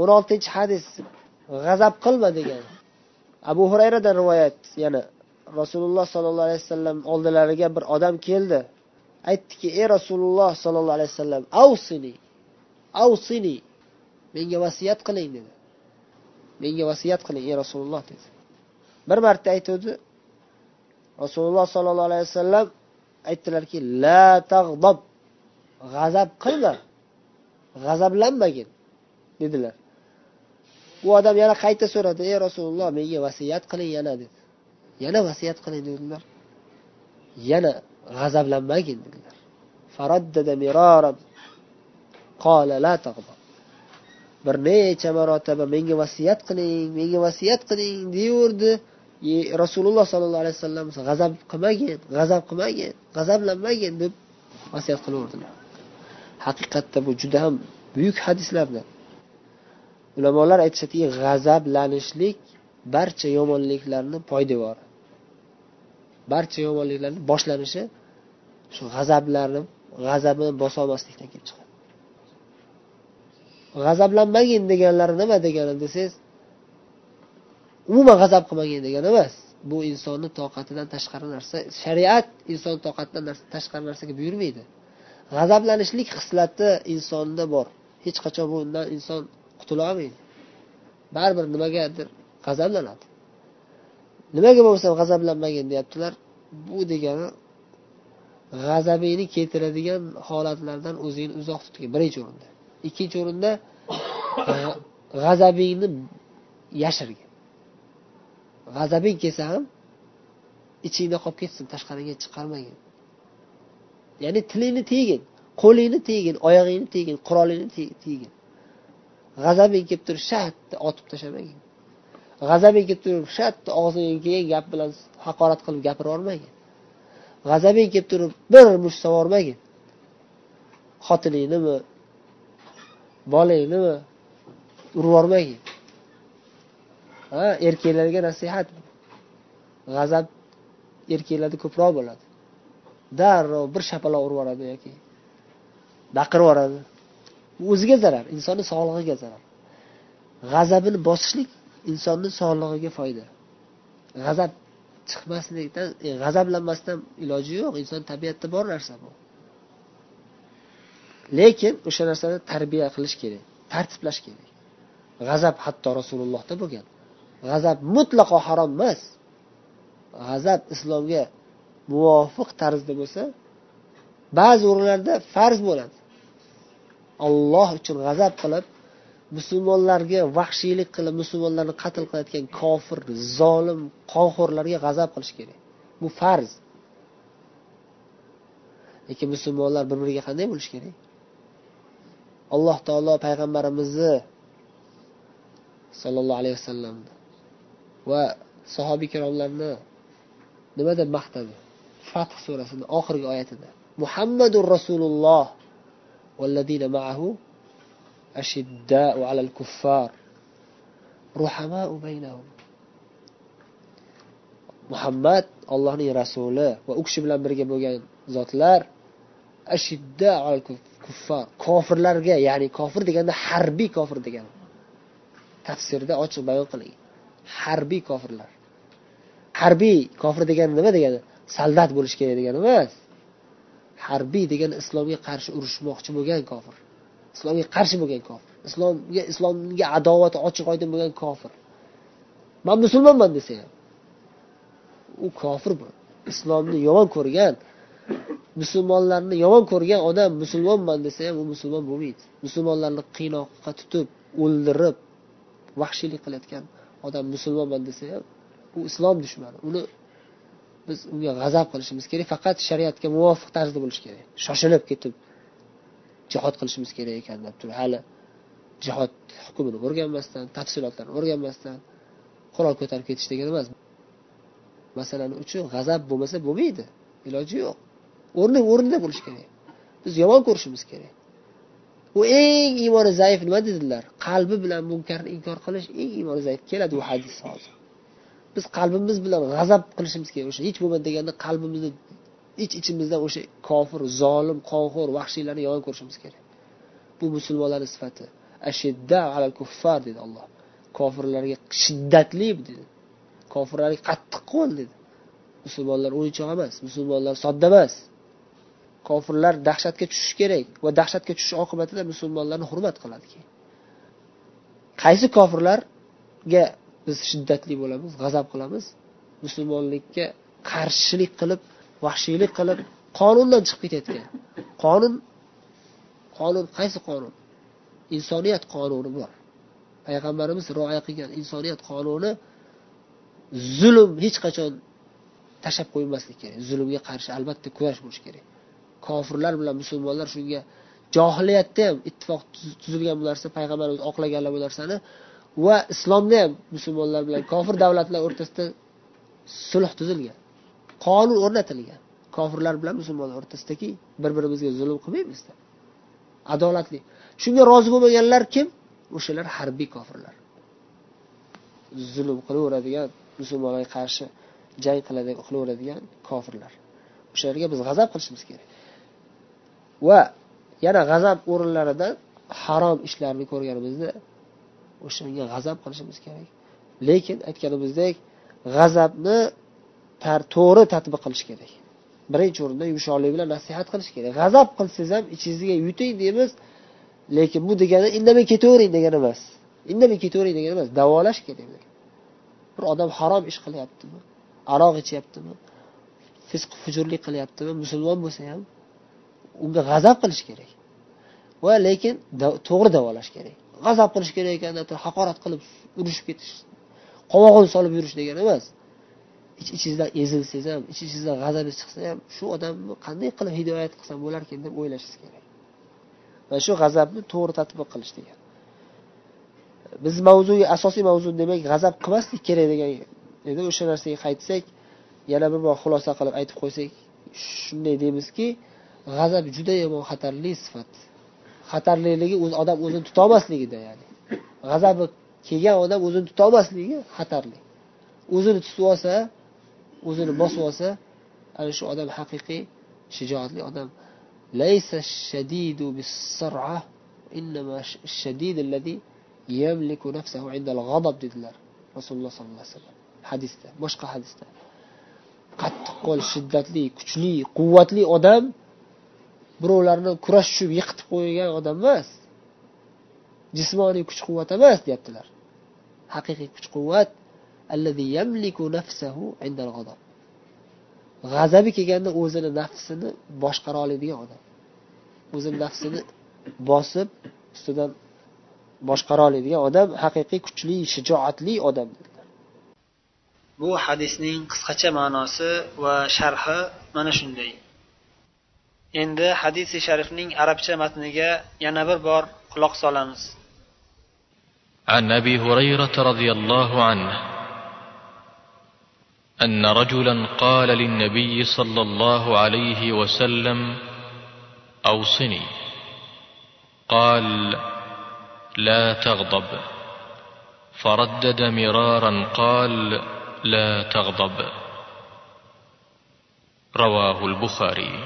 o'n oltinchi hadis g'azab qilma degan. Abu hurayradan rivoyat yana rasululloh sollallohu alayhi vasallam oldilariga bir odam keldi. Aytdiki ey rasululloh sollallohu alayhi vasallam avsini avsini menga vasiyat qiling dedi. Menga vasiyat qiling ey rasululloh dedi. Bir marta aytuvdi rasululloh sollallohu alayhi vasallam aytdilarki la tag'dob g'azab qilma g'azablanmagin dedilar. U odam yana qayta so'radi ey rasululloh menga vasiyat qiling yana dedi. Yana vasiyat qiling dedilar. Yana g'azablanmagin dedilar. Bir necha marotaba menga vasiyat qiling menga vasiyat qiling deyaverdi rasululloh sollallohu alayhi vasallam g'azab qilmagin g'azab qilmagin g'azablanmagin deb vasiyat qilaverdilar. Haqiqatda bu juda ham buyuk hadislardan ulamolar aytishadiki g'azablanishlik barcha yomonliklarni poydevori. Barcha yomonliklarni boshlanishi shu g'azablarni g'azabini bosolmaslikdan kelib chiqadi. G'azablanmagin deganlari nima degani desangiz umuman g'azab qilmagin degani emas. Bu insonni toqatidan tashqari narsa shariat inson toqatidan tashqari narsaga buyurmaydi. G'azablanishlik xislati insonda bor. Hech qachon bundan inson qutula olmaydi baribir nimagadir g'azablanadi. Nimaga bo'lmasam g'azablanmagin deyaptilar. Bu degani g'azabingni keltiradigan holatlardan o'zingni uzoq tutgin. Birinchi o'rinda. Ikkinchi o'rinda g'azabingni yashirgin. G'azabing kelsa ham ichingda qolib ketsin tashqariga chiqarmagin. Ya'ni tilingni tiygin qo'lingni tiygin oyog'ingni tiygin qurolingni tiygin g'azabing kelib turib shatta otib tashlamagin g'azabing kelib turib shatta og'ziga kelgan gap bilan haqorat qilib gapirib yubormagin g'azabing kelib turib bir musht savormagin xotiningnimi bolangnimi urib yubormagin ha erkaklarga nasihat. G'azab erkaklarda ko'proq bo'ladi. Darrov bir shapaloq urib yuboradi yoki baqirib yuboradi. O'ziga zarar insonni sog'lig'iga zarar. G'azabini bosishlik insonni sog'lig'iga foyda. G'azab chiqmaslikdan e, g'azablanmasdan iloji yo'q inson tabiatda bor narsa bu. Lekin o'sha narsani tarbiya qilish kerak tartiblash kerak. G'azab hatto rasulullohda bo'lgan. G'azab mutlaqo harom emas. G'azab islomga muvofiq tarzda bo'lsa ba'zi o'rinlarda farz bo'ladi. Olloh uchun g'azab qilib musulmonlarga vahshiylik qilib musulmonlarni qatl qilayotgan kofir zolim qonxo'rlarga g'azab qilish kerak. Bu farz. Lekin musulmonlar bir biriga qanday bo'lishi kerak? Alloh taolo payg'ambarimizni sollallohu alayhi vasallam va sahobiy ikromlarni nima deb maqtadi? Fath surasini oxirgi oyatida. Muhammadur rasululloh. والذين معه أشداء على الكفار رحماء بينهم muhammad allohning rasuli va u kishi bilan birga bo'lgan zotlar ashidda kuffar kofirlarga ya'ni kofir deganda harbiy kofir degani tafsirda ochiq bayon qilingan harbiy kofirlar harbiy kofir degani nima degani soldat bo'lishi kerak degani emas Harbiy degani islomga qarshi urushmoqchi bo'lgan kofir. Islomga qarshi bo'lgan kofir. Islomga islomga adovati ochiq oydin bo'lgan kofir. Man musulmonman desa ham u kofir bu. Islomni yomon ko'rgan musulmonlarni yomon ko'rgan odam musulmonman desa ham u musulmon bo'lmaydi. Musulmonlarni qiynoqqa tutib o'ldirib vahshiylik qilayotgan odam musulmonman desa ham u islom dushmani. Uni biz unga g'azab qilishimiz kerak faqat shariatga muvofiq tarzda bo'lishi kerak. Shoshilib ketib jihod qilishimiz kerak ekan deb turib hali jihod hukmini o'rganmasdan tafsilotlarini o'rganmasdan qurol ko'tarib ketish degani emas. Masalani uchun g'azab bo'lmasa bo'lmaydi iloji yo'q. O'rni o'rnida bo'lishi kerak. Biz yomon ko'rishimiz kerak. U eng iymoni zaif nima dedilar? Qalbi bilan munkarni inkor qilish eng iymoni zaif. Keladi u hadis hozir. Biz qalbimiz bilan g'azab qilishimiz kerak o'sha hech bo'lmadi deganda qalbimizni ich ichimizdan o'sha kofir zolim qonxo'r vahshiylarni yomon ko'rishimiz kerak. Bu musulmonlarni sifati. Ashidda alal kuffar dedi alloh. Kofirlarga shiddatli dedi. Kofirlarga qattiq qo'l dedi. Musulmonlar o'yinchoq emas musulmonlar sodda emas. Kofirlar dahshatga tushishi kerak va dahshatga tushish oqibatida musulmonlarni hurmat qiladi keyin. Qaysi kofirlarga biz shiddatli bo'lamiz g'azab qilamiz. Musulmonlikka qarshilik qilib vahshiylik qilib qonundan chiqib ketayotgan. Qonun qonun qaysi qonun? Insoniyat qonuni bor. Payg'ambarimiz rioya qilgan insoniyat qonuni zulm hech qachon tashlab qo'ymaslik kerak. Zulmga qarshi albatta kurash bo'lishi kerak. Kofirlar bilan musulmonlar shunga johiliyatda ham ittifoq tuzilgan bu narsa payg'ambarimiz oqlaganlar bu narsani va islomda ham musulmonlar bilan kofir davlatlar o'rtasida sulh tuzilgan qonun o'rnatilgan. Kofirlar bilan musulmonlar o'rtasidagi bir birimizga zulm qilmaymizda. Adolatli. Shunga rozi bo'lmaganlar kim? O'shalar harbiy kofirlar. Zulm qilaveradigan musulmonlarga qarshi jang qiladigan qilaveradigan kofirlar. O'shalarga biz g'azab qilishimiz kerak. Va yana g'azab o'rinlaridan harom ishlarni ko'rganimizda o'shanga g'azab qilishimiz kerak. Lekin aytganimizdek g'azabni to'g'ri tadbiq qilish kerak. Birinchi o'rinda yumshoqlik bilan nasihat qilish kerak. G'azab qilsangiz ham ichingizga yuting deymiz lekin bu degani indamay ketavering degani emas. Indamay ketavering degani emas davolash kerak bir odam harom ish qilyaptimi? Aroq ichyaptimi? Fisq fujurlik qilyaptimi? Musulmon bo'lsa ham unga g'azab qilish kerak. Va lekin to'g'ri davolash kerak. G'azab qilish kerak ekan haqorat qilib urishib ketish qovog'ini solib yurish degani emas. Ich ichingizdan ezilsangiz ham ich ichingizdan g'azabingiz chiqsa ham shu odamni qanday qilib hidoyat qilsam bo'larkan deb o'ylashingiz kerak. Va shu g'azabni to'g'ri tadbiq qilish degan biz mavzuga asosiy mavzu demak g'azab qilmaslik kerak degan edi. O'sha narsaga qaytsak yana bir bor xulosa qilib aytib qo'ysak shunday deymizki g'azab juda yomon xatarli sifat. xatarliligi o'z odam o'zini tutolmasligida ya'ni. G'azabi kelgan odam o'zini tutolmasligi xatarli. O'zini tutib olsa o'zini bosib olsa ana shu odam haqiqiy shijoatli odam. Laysa shadidu bis-sar'a innama shadid yamliku nafsahu inda al-ghadab rasululloh sollallohu alayhi vasallam. Hadisda boshqa hadisda. Qattiqqo'l shiddatli kuchli quvvatli odam birovlarni kurash tushib yiqitib qo'ygan odam emas. Jismoniy kuch quvvat emas deyaptilar. Haqiqiy kuch quvvat g'azabi kelganda o'zini nafsini boshqara oladigan odam. O'zini nafsini bosib ustidan boshqara oladigan odam haqiqiy kuchli shijoatli odam bu hadisning qisqacha ma'nosi va sharhi mana shunday. Endi hadisi sharifning arabcha matniga yana bir bor quloq solamiz. عن ابي هريره رضي الله عنه ان رجلا قال للنبي صلى الله عليه وسلم اوصني قال لا تغضب فردد مرارا قال لا تغضب رواه البخاري